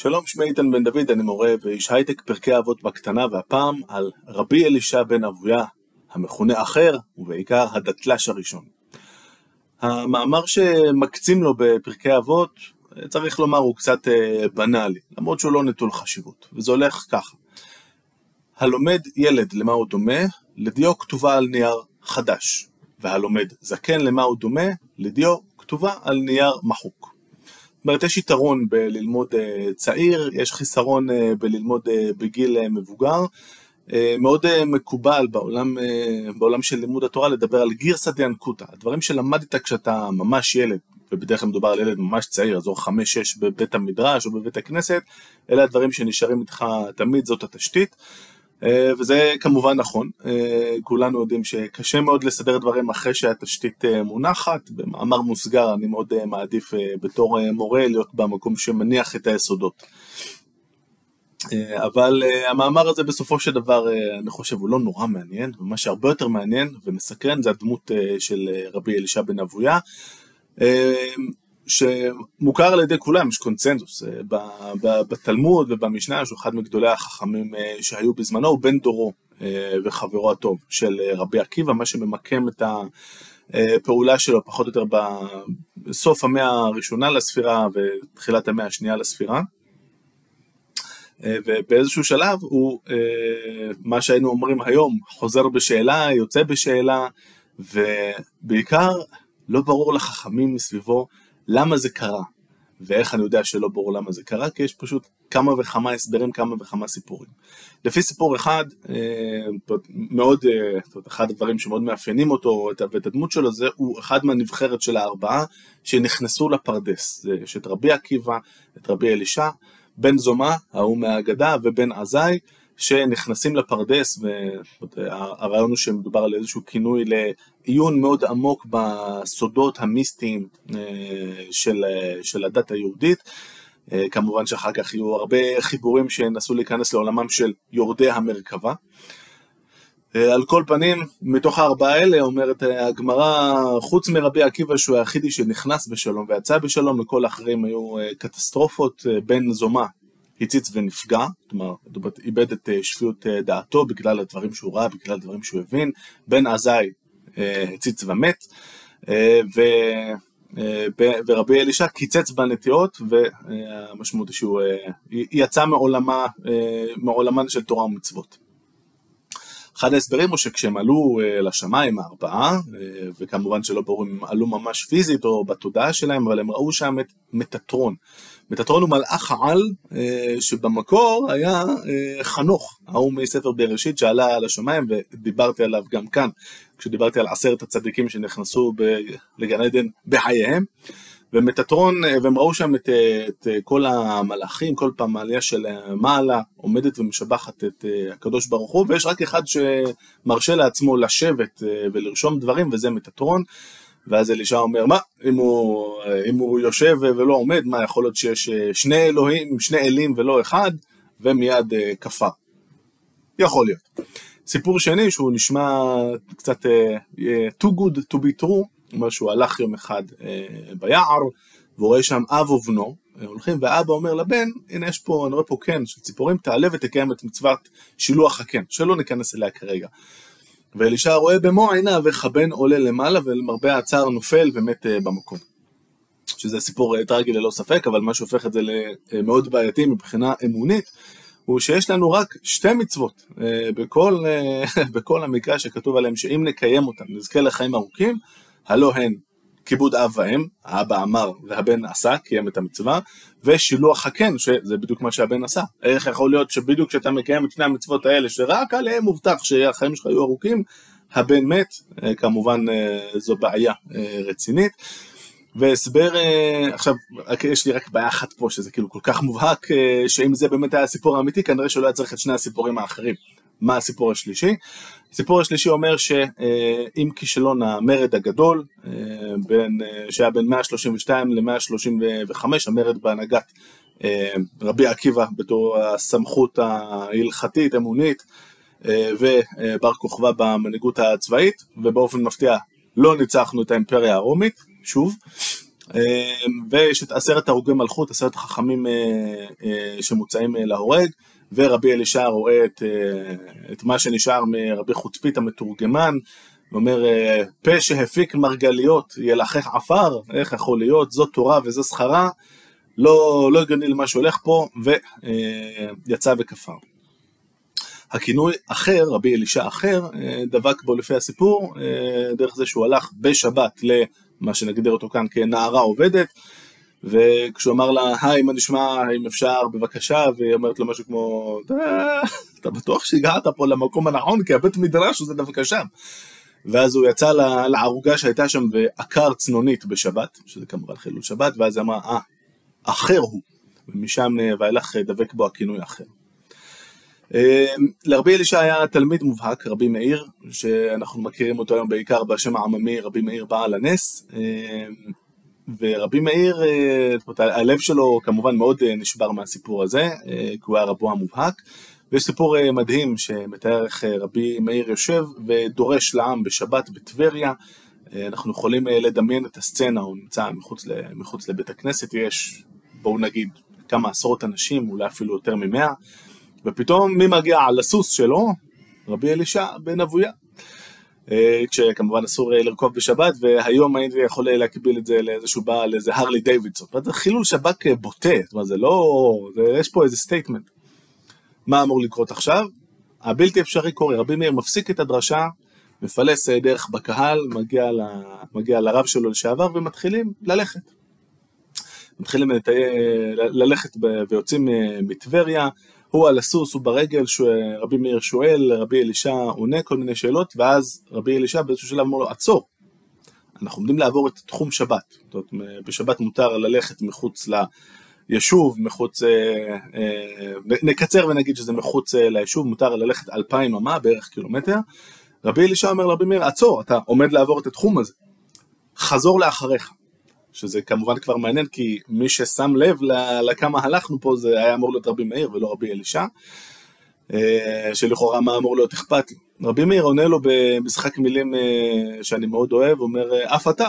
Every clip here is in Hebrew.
שלום, שמי איתן בן דוד, אני מורה ואיש הייטק פרקי אבות בקטנה, והפעם על רבי אלישע בן אבויה, המכונה אחר, ובעיקר הדתל"ש הראשון. המאמר שמקצים לו בפרקי אבות, צריך לומר, הוא קצת אה, בנאלי, למרות שהוא לא נטול חשיבות, וזה הולך ככה. הלומד ילד למה הוא דומה, לדיו כתובה על נייר חדש, והלומד זקן למה הוא דומה, לדיו כתובה על נייר מחוק. אומרת, יש יתרון בללמוד אה, צעיר, יש חיסרון אה, בללמוד אה, בגיל מבוגר. מאוד מקובל בעולם, בעולם של לימוד התורה לדבר על גירסא דיאנקותא, הדברים שלמדת כשאתה ממש ילד, ובדרך כלל מדובר על ילד ממש צעיר, אזור חמש-שש בבית המדרש או בבית הכנסת, אלה הדברים שנשארים איתך תמיד, זאת התשתית. אה, וזה כמובן נכון, אה, כולנו יודעים שקשה מאוד לסדר דברים אחרי שהתשתית אה, מונחת, במאמר מוסגר אני מאוד מעדיף בתור מורה להיות במקום שמניח את היסודות. אבל המאמר הזה בסופו של דבר אני חושב הוא לא נורא מעניין, ומה שהרבה יותר מעניין ומסקרן זה הדמות של רבי אלישע בן אבויה. שמוכר על ידי כולם, יש קונצנזוס אה, בתלמוד ובמשנה, שהוא אחד מגדולי החכמים אה, שהיו בזמנו, הוא בן דורו אה, וחברו הטוב של רבי עקיבא, מה שממקם את הפעולה שלו פחות או יותר בסוף המאה הראשונה לספירה ותחילת המאה השנייה לספירה. ובאיזשהו שלב הוא, מה שהיינו אומרים היום, חוזר בשאלה, יוצא בשאלה, ובעיקר לא ברור לחכמים מסביבו למה זה קרה, ואיך אני יודע שלא ברור למה זה קרה, כי יש פשוט כמה וכמה הסברים, כמה וכמה סיפורים. לפי סיפור אחד, אה, מאוד, אה, אחד הדברים שמאוד מאפיינים אותו ואת הדמות שלו, זה הוא אחד מהנבחרת של הארבעה שנכנסו לפרדס. יש את רבי עקיבא, את רבי אלישע, בן זומא, ההוא מהאגדה, ובן עזאי, שנכנסים לפרדס, והרעיון הוא שמדובר על איזשהו כינוי לעיון מאוד עמוק בסודות המיסטיים אה, של, של הדת היהודית. אה, כמובן שאחר כך יהיו הרבה חיבורים שינסו להיכנס לעולמם של יורדי המרכבה. אה, על כל פנים, מתוך הארבעה האלה אומרת הגמרא, חוץ מרבי עקיבא שהוא היחידי שנכנס בשלום ויצא בשלום, לכל האחרים היו קטסטרופות, בן זומא הציץ ונפגע, כלומר, איבד את אה, שפיות אה, דעתו בגלל הדברים שהוא ראה, בגלל הדברים שהוא הבין, בן עזאי אה, הציץ ומת, ו... ורבי אלישע קיצץ בנטיעות והמשמעות היא שהוא יצא מעולמה, מעולמן של תורה ומצוות. אחד ההסברים הוא שכשהם עלו לשמיים הארבעה, וכמובן שלא ברור אם עלו ממש פיזית או בתודעה שלהם, אבל הם ראו שם את מטטרון. מטאטרון הוא מלאך העל אה, שבמקור היה אה, חנוך, ההוא מספר בראשית שעלה על השמיים ודיברתי עליו גם כאן, כשדיברתי על עשרת הצדיקים שנכנסו לגן עדן בחייהם. ומטאטרון, אה, והם ראו שם את, את כל המלאכים, כל פעם העלייה של מעלה עומדת ומשבחת את הקדוש ברוך הוא, ויש רק אחד שמרשה לעצמו לשבת ולרשום דברים, וזה מטאטרון. ואז אלישע אומר, מה, אם הוא, אם הוא יושב ולא עומד, מה, יכול להיות שיש אה, שני אלוהים, שני אלים ולא אחד, ומיד כפר. יכול להיות. סיפור שני שהוא נשמע קצת too good to be true, אומר שהוא הלך יום אחד uh, ביער, והוא רואה שם אב ובנו, הולכים, ואבא אומר לבן, הנה יש פה, אני רואה פה קן של ציפורים, תעלה ותקיים את מצוות שילוח הקן, שלא ניכנס אליה כרגע. ואלישע רואה במו עיניו איך הבן עולה למעלה ולמרבה הצער נופל ומת אה, במקום. שזה סיפור אה, טרגי ללא ספק, אבל מה שהופך את זה למאוד בעייתי מבחינה אמונית, הוא שיש לנו רק שתי מצוות אה, בכל, בכל המקרא שכתוב עליהם שאם נקיים אותם נזכה לחיים ארוכים, הלא הן כיבוד אב ואם, האבא אמר והבן עשה, קיים את המצווה, ושילוח הקן, שזה בדיוק מה שהבן עשה. איך יכול להיות שבדיוק כשאתה מקיים את שני המצוות האלה, שרק עליהם מובטח שהחיים שלך יהיו ארוכים, הבן מת, אה, כמובן אה, זו בעיה אה, רצינית. והסבר, עכשיו, יש לי רק בעיה אחת פה, שזה כאילו כל כך מובהק, שאם זה באמת היה הסיפור האמיתי, כנראה שלא היה צריך את שני הסיפורים האחרים. מה הסיפור השלישי? הסיפור השלישי אומר שעם כישלון המרד הגדול, בין, שהיה בין 132 ל-135, המרד בהנהגת רבי עקיבא בתור הסמכות ההלכתית, אמונית, ובר כוכבא במנהיגות הצבאית, ובאופן מפתיע לא ניצחנו את האימפריה הרומית, שוב, ויש את עשרת הרוגי מלכות, עשרת החכמים שמוצאים להורג, ורבי אלישע רואה את, את מה שנשאר מרבי חוצפית המתורגמן, ואומר, פה שהפיק מרגליות ילחך עפר, איך יכול להיות, זאת תורה וזה שכרה, לא, לא הגיוני למה שהולך פה, ויצא וכפר. הכינוי אחר, רבי אלישע אחר, אה, דבק בו לפי הסיפור, אה, דרך זה שהוא הלך בשבת למה שנגדיר אותו כאן כנערה עובדת, וכשהוא אמר לה, היי, מה נשמע, האם אפשר, בבקשה, והיא אומרת לו משהו כמו, אתה בטוח שהגעת פה למקום הנכון, כי הבית מדרש זה דווקא שם. ואז הוא יצא לערוגה שהייתה שם ועקר צנונית בשבת, שזה כמובן חילול שבת, ואז אמרה, אה, אחר הוא, ומשם אה, ואילך דבק בו הכינוי אחר. אמ, לרבי אלישע היה תלמיד מובהק, רבי מאיר, שאנחנו מכירים אותו היום בעיקר בשם העממי, רבי מאיר בעל הנס. אמ, ורבי מאיר, אה, הלב שלו כמובן מאוד אה, נשבר מהסיפור הזה, אה, כי הוא היה רבו המובהק. ויש סיפור מדהים שמתאר איך רבי מאיר יושב ודורש לעם בשבת בטבריה. אנחנו יכולים לדמיין את הסצנה, הוא נמצא מחוץ, מחוץ לבית הכנסת, יש, בואו נגיד, כמה עשרות אנשים, אולי אפילו יותר ממאה. ופתאום מי מגיע על הסוס שלו? רבי אלישע בן אבויה. אה, כשכמובן אסור אה, לרכוב בשבת, והיום הייתי יכול להקביל את זה לאיזשהו בעל, איזה הרלי דיווידסון. זה חילול שבת אה, בוטה, זאת אומרת, זה לא... זה, יש פה איזה statement. מה אמור לקרות עכשיו? הבלתי אפשרי קורה, רבי מאיר מפסיק את הדרשה, מפלס דרך בקהל, מגיע, ל, מגיע לרב שלו לשעבר, ומתחילים ללכת. מתחילים ללכת ויוצאים מטבריה, הוא על הסוס, הוא ברגל, רבי מאיר שואל, רבי אלישע עונה כל מיני שאלות, ואז רבי אלישע באיזשהו שלב אומר לו, עצור, אנחנו עומדים לעבור את תחום שבת. זאת אומרת, בשבת מותר ללכת מחוץ ליישוב, מחוץ, אה, אה, נקצר ונגיד שזה מחוץ אה, ליישוב, מותר ללכת אלפיים אמה, בערך קילומטר. רבי אלישע אומר לרבי מאיר, עצור, אתה עומד לעבור את התחום הזה, חזור לאחריך. שזה כמובן כבר מעניין, כי מי ששם לב לכמה הלכנו פה זה היה אמור להיות רבי מאיר ולא רבי אלישע, אה, שלכאורה מה אמור להיות אכפת לי. רבי מאיר עונה לו במשחק מילים אה, שאני מאוד אוהב, אומר, אה, אף אתה,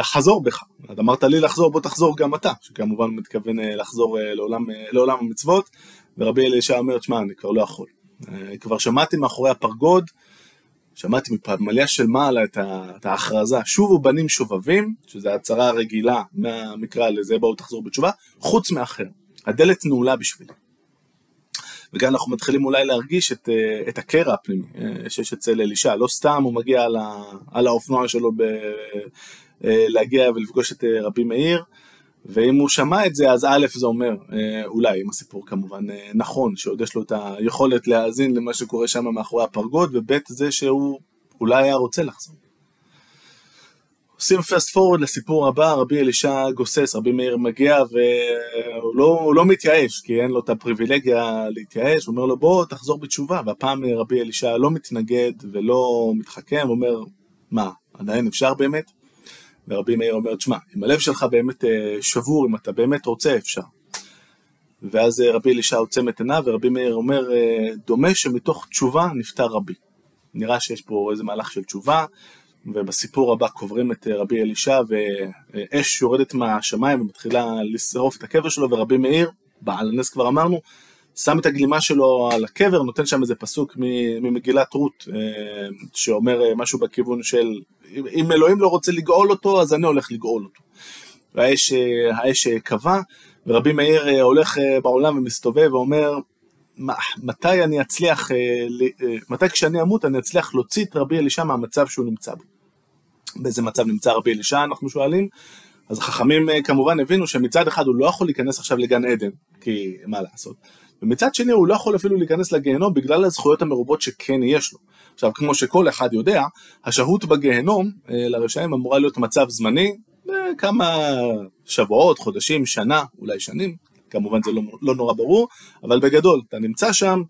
חזור בך. אמרת לי לחזור, בוא תחזור גם אתה, שכמובן מתכוון לחזור לעולם, לעולם המצוות, ורבי אלישע אומר, תשמע, אני כבר לא יכול. כבר שמעתי מאחורי הפרגוד, שמעתי מפמליה של מעלה את ההכרזה, שובו בנים שובבים, שזו הצהרה הרגילה מהמקרא לזה, בואו תחזור בתשובה, חוץ מאחר. הדלת נעולה בשבילי. וגם אנחנו מתחילים אולי להרגיש את, אה, את הקרע הפנימי אה, שיש אצל אלישע, לא סתם הוא מגיע על, ה, על האופנוע שלו ב, אה, להגיע ולפגוש את רבי מאיר, ואם הוא שמע את זה, אז א', זה אומר, אה, אולי, אם הסיפור כמובן אה, נכון, שעוד יש לו את היכולת להאזין למה שקורה שם מאחורי הפרגוד, וב', זה שהוא אולי היה רוצה לחזור. עושים פסט פורוד לסיפור הבא, רבי אלישע גוסס, רבי מאיר מגיע והוא לא, לא מתייאש, כי אין לו את הפריבילגיה להתייאש, הוא אומר לו בוא תחזור בתשובה, והפעם רבי אלישע לא מתנגד ולא מתחכם, הוא אומר מה, עדיין אפשר באמת? ורבי מאיר אומר, תשמע, אם הלב שלך באמת אה, שבור, אם אתה באמת רוצה, אפשר. ואז אה, רבי אלישע עוצם את עיניו, ורבי מאיר אומר, אה, דומה שמתוך תשובה נפטר רבי. נראה שיש פה איזה מהלך של תשובה, ובסיפור הבא קוברים את רבי אלישע, ואש יורדת מהשמיים ומתחילה לשרוף את הקבר שלו, ורבי מאיר, בעל הנס כבר אמרנו, שם את הגלימה שלו על הקבר, נותן שם איזה פסוק ממגילת רות, שאומר משהו בכיוון של אם אלוהים לא רוצה לגאול אותו, אז אני הולך לגאול אותו. והאש האש קבע, ורבי מאיר אה, הולך אה, בעולם ומסתובב ואומר, מתי אני אצליח, אה, מתי כשאני אמות אני אצליח להוציא את רבי אלישע מהמצב שהוא נמצא בו. באיזה מצב נמצא רבי אלישע אנחנו שואלים? אז החכמים כמובן הבינו שמצד אחד הוא לא יכול להיכנס עכשיו לגן עדן, כי מה לעשות, ומצד שני הוא לא יכול אפילו להיכנס לגיהנום בגלל הזכויות המרובות שכן יש לו. עכשיו, כמו שכל אחד יודע, השהות בגיהנום אה, לרשעים אמורה להיות מצב זמני, אה, כמה שבועות, חודשים, שנה, אולי שנים, כמובן זה לא, לא נורא ברור, אבל בגדול, אתה נמצא שם,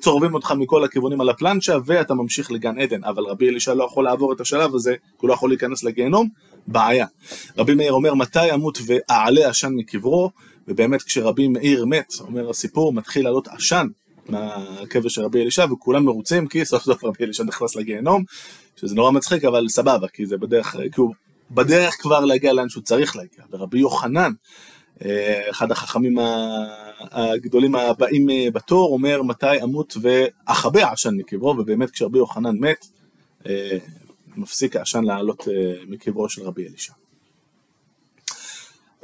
צורבים אותך מכל הכיוונים על הפלנצ'ה, ואתה ממשיך לגן עדן, אבל רבי אלישע לא יכול לעבור את השלב הזה, כי הוא לא יכול להיכנס לגיהנום, בעיה. רבי מאיר אומר, מתי אמות ואעלה עשן מקברו, ובאמת כשרבי מאיר מת, אומר הסיפור, מתחיל לעלות עשן מהקבר של רבי אלישע, וכולם מרוצים כי סוף סוף רבי אלישע נכנס לגיהנום, שזה נורא מצחיק, אבל סבבה, כי זה בדרך, כי הוא בדרך כבר להגיע לאן שהוא צריך להגיע. ורבי יוחנן, אה, אחד החכמים הגדולים הבאים אה, בתור, אומר מתי אמות ואכבה עשן מקברו, ובאמת כשרבי יוחנן מת, אה, מפסיק העשן לעלות מקברו של רבי אלישע.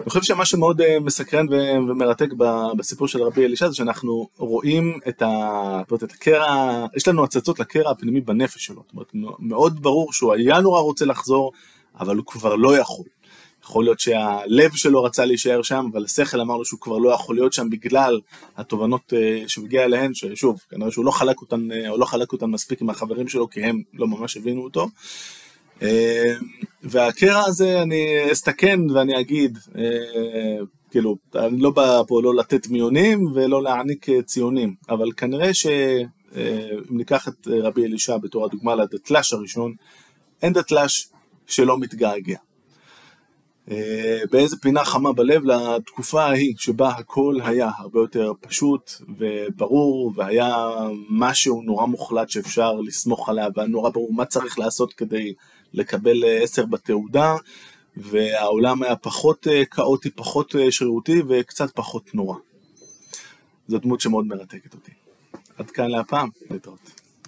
אני חושב שמה שמאוד מסקרן ומרתק בסיפור של רבי אלישע זה שאנחנו רואים את, ה... את הקרע, יש לנו הצצות לקרע הפנימי בנפש שלו, זאת אומרת מאוד ברור שהוא היה נורא רוצה לחזור, אבל הוא כבר לא יכול. יכול להיות שהלב שלו רצה להישאר שם, אבל השכל אמר לו שהוא כבר לא יכול להיות שם בגלל התובנות אה, שהוא הגיע אליהן, ששוב, כנראה שהוא לא חלק אותן, אה, או לא חלק אותן מספיק עם החברים שלו, כי הם לא ממש הבינו אותו. אה, והקרע הזה, אני אסתכן ואני אגיד, כאילו, אני לא בא פה לא לתת מיונים ולא להעניק ציונים, אבל כנראה שאם ניקח את רבי אלישע בתור הדוגמה לדתל"ש הראשון, אין דתל"ש שלא מתגעגע. אה, באיזה פינה חמה בלב לתקופה ההיא שבה הכל היה הרבה יותר פשוט וברור והיה משהו נורא מוחלט שאפשר לסמוך עליו והיה נורא ברור מה צריך לעשות כדי לקבל אה, עשר בתעודה והעולם היה פחות אה, כאוטי, פחות שרירותי וקצת פחות נורא. זו דמות שמאוד מרתקת אותי. עד כאן להפעם, להתראות.